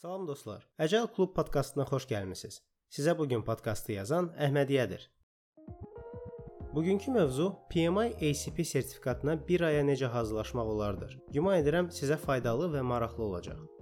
Salam dostlar. Əcəl klub podkastına xoş gəlmisiniz. Sizə bu gün podkastı yazan Əhmədiyədir. Bugünkü mövzu PMI ACP sertifikatına 1 aya necə hazırlaşmaq olardır. Güman edirəm sizə faydalı və maraqlı olacaq.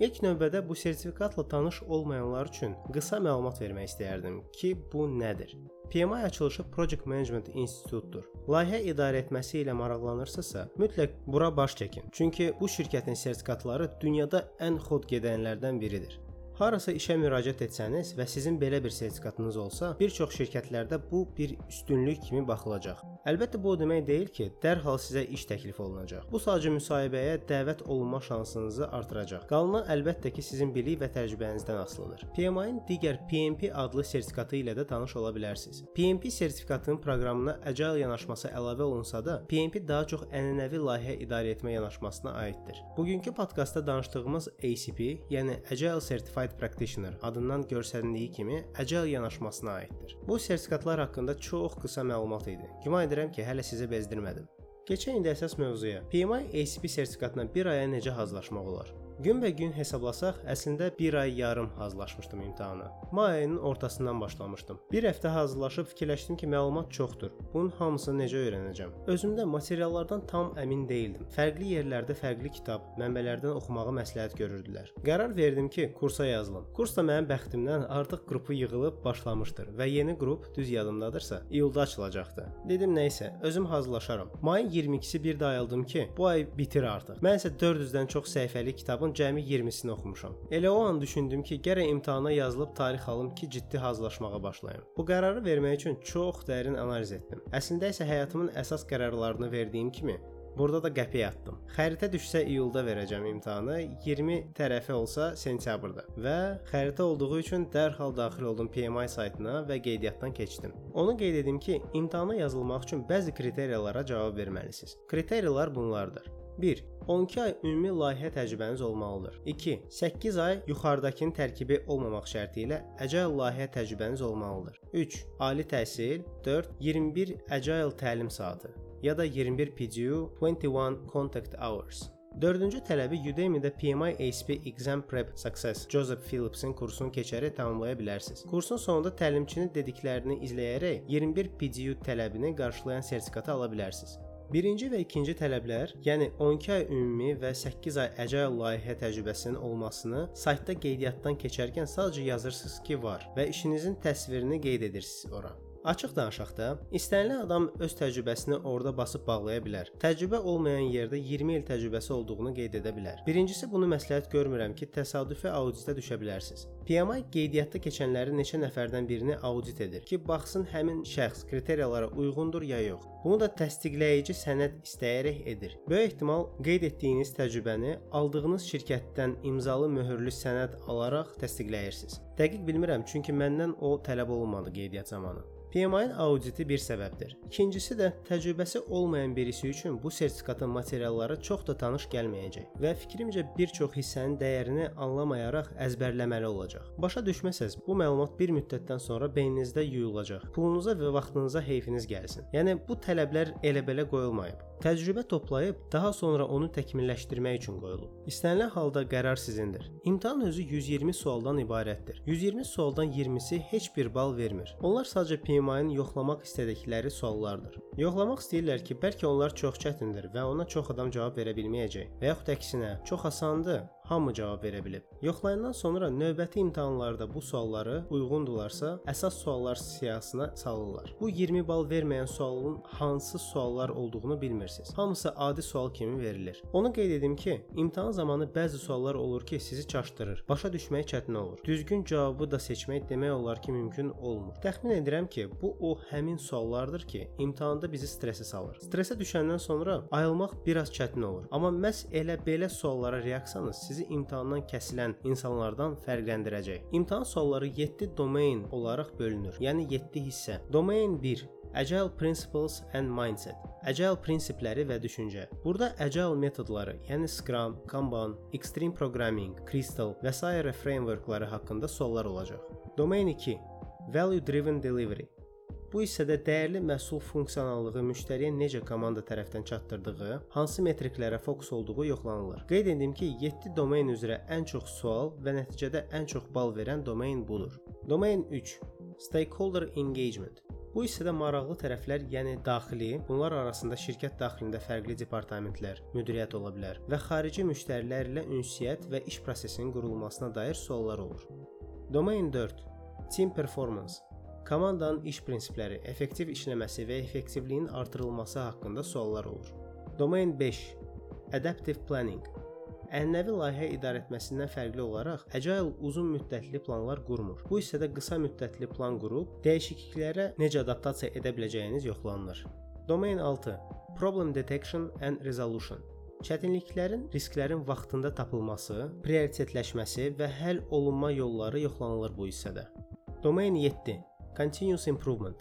İlk növbədə bu sertifikatla tanış olmayanlar üçün qısa məlumat vermək istəyərdim ki, bu nədir? PMI açılışı Project Management İnstitutdur. Layihə idarə etməsi ilə maraqlanırsınızsa, mütləq bura baş çəkin. Çünki bu şirkətin sertifikatları dünyada ən xod gedənlərdən biridir. Harasa işə müraciət etsəniz və sizin belə bir sertifikatınız olsa, bir çox şirkətlərdə bu bir üstünlük kimi baxılacaq. Əlbəttə bu o demək deyil ki, dərhal sizə iş təklifi olunacaq. Bu sadəcə müsahibəyə dəvət olunma şansınızı artıracaq. Qalanı əlbəttə ki, sizin bilik və təcrübənizdən asılıdır. PMI-in digər PMP adlı sertifikatı ilə də tanış ola bilərsiniz. PMP sertifikatının proqramına Agile yanaşması əlavə olunsa da, PMP daha çox ənənəvi layihə idarə etmə yanaşmasına aiddir. Bugünkü podkastda danışdığımız ACP, yəni Agile Certified Practitioner adından görsəndiyi kimi Agile yanaşmasına aiddir. Bu sertifikatlar haqqında çox qısa məlumat idi. Güman edirəm ki, hələ sizi bezdirmədim. Keçək indi əsas mövzuya. PMI ACP sertifikatına 1 aya necə hazırlaşmaq olar? Günbəgün hesablasaq, əslində 1 ay yarım hazırlaşmışdım imtahana. May ayının ortasından başlamışdım. Bir həftə hazırlaşıb fikirləşdim ki, məlumat çoxdur. Bunun hamısını necə öyrənəcəm? Özümdə materiallardan tam əmin deyildim. Fərqli yerlərdə fərqli kitab, mənbələrdən oxumağı məsləhət görürdülər. Qərar verdim ki, kursa yazılım. Kurs da mənim bəxtimdən artıq qrupu yığılıb başlamışdır və yeni qrup düz yadımdadırsa, iyulda açılacaqdı. Dedim nə isə, özüm hazırlaşaram. Mayın 22-si bir də ayıldım ki, bu ay bitir artıq. Mən isə 400-dən çox səhifəli kitabın kitabın cəmi 20-sini oxumuşam. Elə o an düşündüm ki, gərək imtahana yazılıb tarix alım ki, ciddi hazırlaşmağa başlayım. Bu qərarı vermək üçün çox dərin analiz etdim. Əslində isə həyatımın əsas qərarlarını verdiyim kimi Burada da qəpiyə atdım. Xəritə düşsə iyulda verəcəm imtahanı, 20 tərəfi olsa sentyabrda və xəritə olduğu üçün dərhal daxil oldum PMI saytına və qeydiyyatdan keçdim. Onu qeyd edim ki, imtahana yazılmaq üçün bəzi kriteriyalara cavab verməlisiniz. Kriteriyalar bunlardır. 1. 12 ay ümumi layihə təcrübəniz olmalıdır. 2. 8 ay yuxarıdakının tərkibi olmamaq şərti ilə Agile layihə təcrübəniz olmalıdır. 3. Ali təhsil. 4. 21 Agile təlim saatı ya da 21 PGU 21 contact hours. Dördüncü tələbi Udemy-də PMI ACP Exam Prep Success Joseph Phillips'in kursunu keçərək tamamlaya bilərsiniz. Kursun sonunda təlimçinin dediklərini izləyərək 21 PGU tələbini qarşılayan sertifikatı ala bilərsiniz. Birinci və ikinci tələblər, yəni 12 ay ümumi və 8 ay Agile layihə təcrübəsinin olmasını saytda qeydiyyatdan keçərkən sadəcə yazırsınız ki, var və işinizin təsvirini qeyd edirsiniz ora. Açıq danışaq da, istənilən adam öz təcrübəsini orada basıb bağlaya bilər. Təcrübə olmayan yerdə 20 il təcrübəsi olduğunu qeyd edə bilər. Birincisi bunu məsləhət görmürəm ki, təsadüfi auditə düşə bilərsiniz. PMI qeydiyyatda keçənləri neçə nəfərdən birini audit edir ki, baxsın həmin şəxs kriteriyalara uyğundur ya yox. Bunu da təsdiqləyici sənəd istəyərək edir. Böyük ehtimal qeyd etdiyiniz təcrübəni aldığınız şirkətdən imzalı möhürlü sənəd alaraq təsdiqləyirsiniz. Dəqiq bilmirəm, çünki məndən o tələb olunmadı qeydiyyat zamanı. PMI-nin auditi bir səbəbdir. İkincisi də təcrübəsi olmayan birisi üçün bu sertifikatın materialları çox da tanış gəlməyəcək və fikrimcə bir çox hissənin dəyərini anlamayaraq əzbərləməli olacaq. Başa düşməsəz, bu məlumat bir müddətdən sonra beyninizdə yuyulacaq. Pulunuza və vaxtınıza heyfiniz gəlsin. Yəni bu tələblər elə-belə qoyulmayıb. Təcrübə toplayıb daha sonra onu təkmilləşdirmək üçün qoyulub. İstənilən halda qərar sizindir. İmtahan özü 120 sualdan ibarətdir. 120 sualdan 20-si heç bir bal vermir. Onlar sadəcə PMI-nin yoxlamaq istədikləri suallardır. Yoxlamaq istəyirlər ki, bəlkə onlar çox çətindir və ona çox adam cavab verə bilməyəcək və yaxud əksinə, çox asandır, hamı cavab verə bilib. Yoxlayandan sonra növbəti imtahanlarda bu sualları uyğundurlarsa, əsas suallar siyahısına salırlar. Bu 20 bal verməyən sualın hansı suallar olduğunu bilmirsiniz. Hamısı adi sual kimi verilir. Onu qeyd edim ki, imtahan zamanı bəzi suallar olur ki, sizi çaşdırır. Başa düşmək çətin olur. Düzgün cavabı da seçmək demək olar ki, mümkün olmur. Təxmin edirəm ki, bu o həmin suallardır ki, imtahanda bizi stresə salır. Stresə düşəndən sonra ayılmaq biraz çətin olur. Amma məhz elə belə suallara reaksiyanız sizi imtahandan kəsilən insanlardan fərqləndirəcək. İmtahan sualları 7 domain olaraq bölünür. Yəni 7 hissə. Domain 1 Agile Principles and Mindset. Agile prinsipləri və düşüncə. Burada Agile metodları, yəni Scrum, Kanban, Extreme Programming, Crystal və s. frameworkları haqqında suallar olacaq. Domain 2 Value Driven Delivery. Bu hissədə dəyərli məhsul funksionallığı müştəriyə necə komanda tərəfindən çatdırdığı, hansı metriklərə fokus olduğu yoxlanılır. Qeyd etdim ki, 7 domen üzrə ən çox sual və nəticədə ən çox bal verən domen budur. Domain 3. Stakeholder engagement. Bu hissədə maraqlı tərəflər, yəni daxili, bunlar arasında şirkət daxilində fərqli departamentlər, müdiriyyət ola bilər və xarici müştərilər ilə ünsiyyət və iş prosesinin qurulmasına dair suallar olur. Domain 4. Team performance. Komandanın iş prinsipləri, effektiv işləməsi və effektivliyin artırılması haqqında suallar olur. Domain 5. Adaptive planning. Ənənəvi layihə idarəetməsindən fərqli olaraq Agile uzun müddətli planlar qurmur. Bu hissədə qısa müddətli plan qurub dəyişikliklərə necə adaptasiya edə biləcəyiniz yoxlanılır. Domain 6. Problem detection and resolution. Çətinliklərin, risklərin vaxtında tapılması, prioritetləşməsi və həll olunma yolları yoxlanılır bu hissədə. Domain 7. Continuous improvement.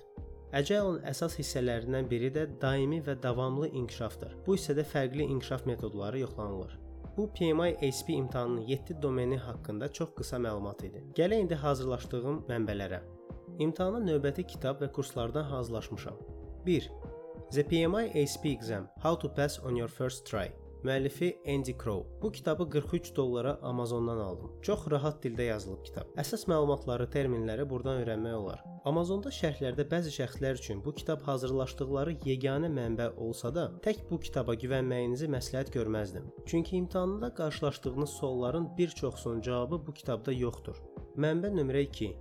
Agile-ın əsas hissələrindən biri də daimi və davamlı inkişafdır. Bu hissədə fərqli inkişaf metodları yoxlanılır. Bu PMI ASP imtahanının 7 domeni haqqında çox qısa məlumat idi. Gələ indi hazırlaşdığım mənbələrə. İmtahana növbəti kitab və kurslardan hazırlaşmışam. 1. The PMI ASP exam: How to pass on your first try. Müəllifi Andy Crow. Bu kitabı 43 dollara Amazondan aldım. Çox rahat dildə yazılıb kitab. Əsas məlumatları, terminləri burdan öyrənmək olar. Amazonda şərhlərdə bəzi şəxslər üçün bu kitab hazırlaşdıqları yeganə mənbə olsa da, tək bu kitaba güvənməyinizi məsləhət görməzdim. Çünki imtahanda qarşılaşdığınız sualların bir çoxsunun cavabı bu kitabda yoxdur. Mənbə nömrə 2.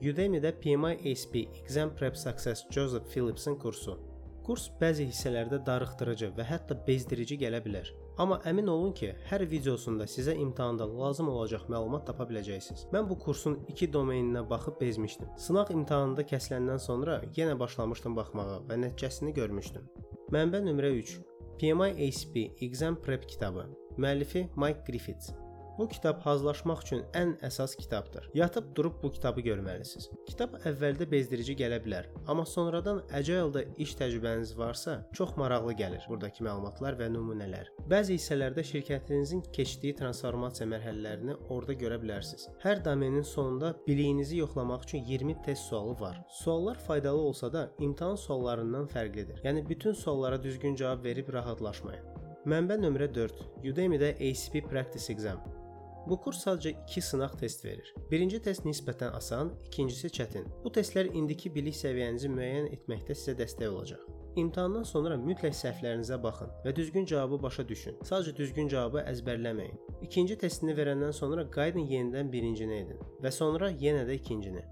Udemy-də PMI ASP Exam Prep Success Joseph Phillips'in kursu. Kurs bəzi hissələrdə darıxdırıcı və hətta bezdirici gələ bilər. Amma əmin olun ki, hər videosunda sizə imtahanda lazım olacaq məlumat tapa biləcəksiniz. Mən bu kursun 2 domeninə baxıb bezmişdim. Sınaq imtahanında kəsiləndən sonra yenə başlamışdım baxmağa və nəticəsini görmüşdüm. Mənbə nömrə 3. PMI ACP Exam Prep kitabı. Müəllifi Mike Griffiths. Bu kitab hazırlaşmaq üçün ən əsas kitabdır. Yatıb durub bu kitabı görməlisiniz. Kitab əvvəldə bezdirici gələ bilər, amma sonradan Agile-da iş təcrübəniz varsa, çox maraqlı gəlir burdakı məlumatlar və nümunələr. Bəzi hissələrdə şirkətinizin keçdiyi transformasiya mərhələlərini orada görə bilərsiniz. Hər domenin sonunda biliyinizi yoxlamaq üçün 20 test sualı var. Suallar faydalı olsa da, imtahan suallarından fərqlidir. Yəni bütün suallara düzgün cavab verib rahatlaşmayın. Mənbə nömrə 4. Udemy-də ACP Practice Exam. Bu kurs sadəcə 2 sınaq test verir. Birinci test nisbətən asan, ikincisi çətin. Bu testlər indiki bilik səviyyənizi müəyyən etməkdə sizə dəstək olacaq. İmtahandan sonra mütləq səhvlərinizə baxın və düzgün cavabı başa düşün. Sadəcə düzgün cavabı əzbərləməyin. İkinci testini verəndən sonra qayıdın yenidən birincini edin və sonra yenə də ikincini.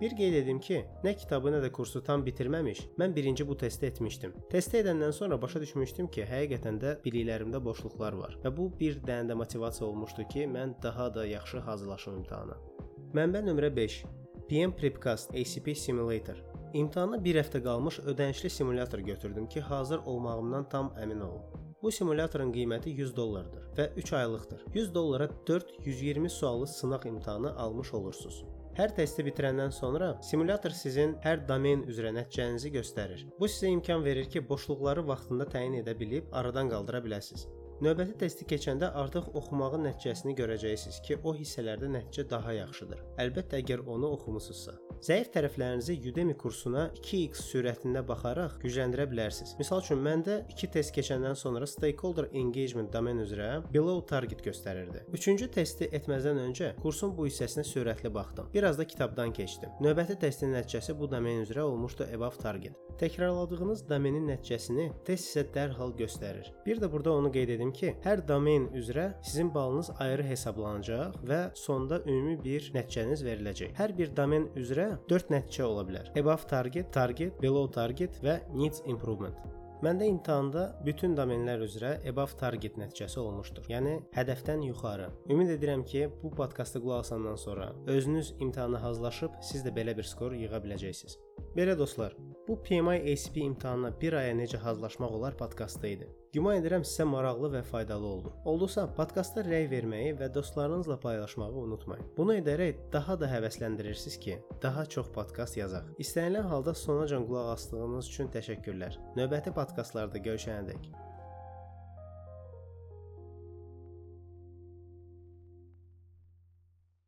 Bir qeyd edim ki, nə kitabı, nə də kursu tam bitirməmiş, mən birinci bu testi etmişdim. Testi edəndən sonra başa düşmüşdüm ki, həqiqətən də biliklərimdə boşluqlar var və bu bir dənə də motivasiya olmuşdu ki, mən daha da yaxşı hazırlaşım imtahana. Mənbə nömrə 5. PM Prepcast ACP Simulator. İmtahana 1 həftə qalmış ödənişli simulyator götürdüm ki, hazır olmağımdan tam əmin olum. Bu simulyatorun qiyməti 100 dollardır və 3 aylıqdır. 100 dollara 4 120 suallı sınaq imtahanı almış olursunuz. Hər testi bitirəndən sonra simulyator sizin hər domen üzrə nəticənizi göstərir. Bu sizə imkan verir ki, boşluqları vaxtında təyin edə bilib aradan qaldıra biləsiniz. Növbəti testi keçəndə artıq oxumağın nəticəsini görəcəksiniz ki, o hissələrdə nəticə daha yaxşıdır. Əlbəttə əgər onu oxumusunuzsa. Zəif tərəflərinizi Udemy kursuna 2x sürətində baxaraq gücləndirə bilərsiniz. Məsəl üçün məndə 2 test keçəndən sonra stakeholder engagement domen üzrə below target göstərirdi. Üçüncü testi etməzdən öncə kursun bu hissəsinə sürətli baxdım. Biraz da kitabdan keçdim. Növbəti testin nəticəsi bu domen üzrə olmuşdu above target. Təkrarladığınız domenin nəticəsini test sizə dərhal göstərir. Bir də burada onu qeyd edim ki, hər domen üzrə sizin balınız ayrı hesablanacaq və sonda ümumi bir nəticəniz veriləcək. Hər bir domen üzrə 4 nəticə ola bilər. Above target, target, below target və needs improvement. Məndə imtahanda bütün domenlər üzrə above target nəticəsi olmuşdur. Yəni hədəfdən yuxarı. Ümid edirəm ki, bu podkastı qulaq asandan sonra özünüz imtahana hazırlaşıb siz də belə bir skor yığa biləcəksiniz. Belə dostlar, bu PMI ACP imtahanına bir aya necə hazırlaşmaq olar podkastı idi. Güman edirəm sizə maraqlı və faydalı oldu. Oldusa, podkastda rəy verməyi və dostlarınızla paylaşmağı unutmayın. Bunu edərək daha da həvəsləndirirsiniz ki, daha çox podkast yazaq. İstənilən halda sonacan qulaq asdığınız üçün təşəkkürlər. Növbəti podkastlarda görüşənədək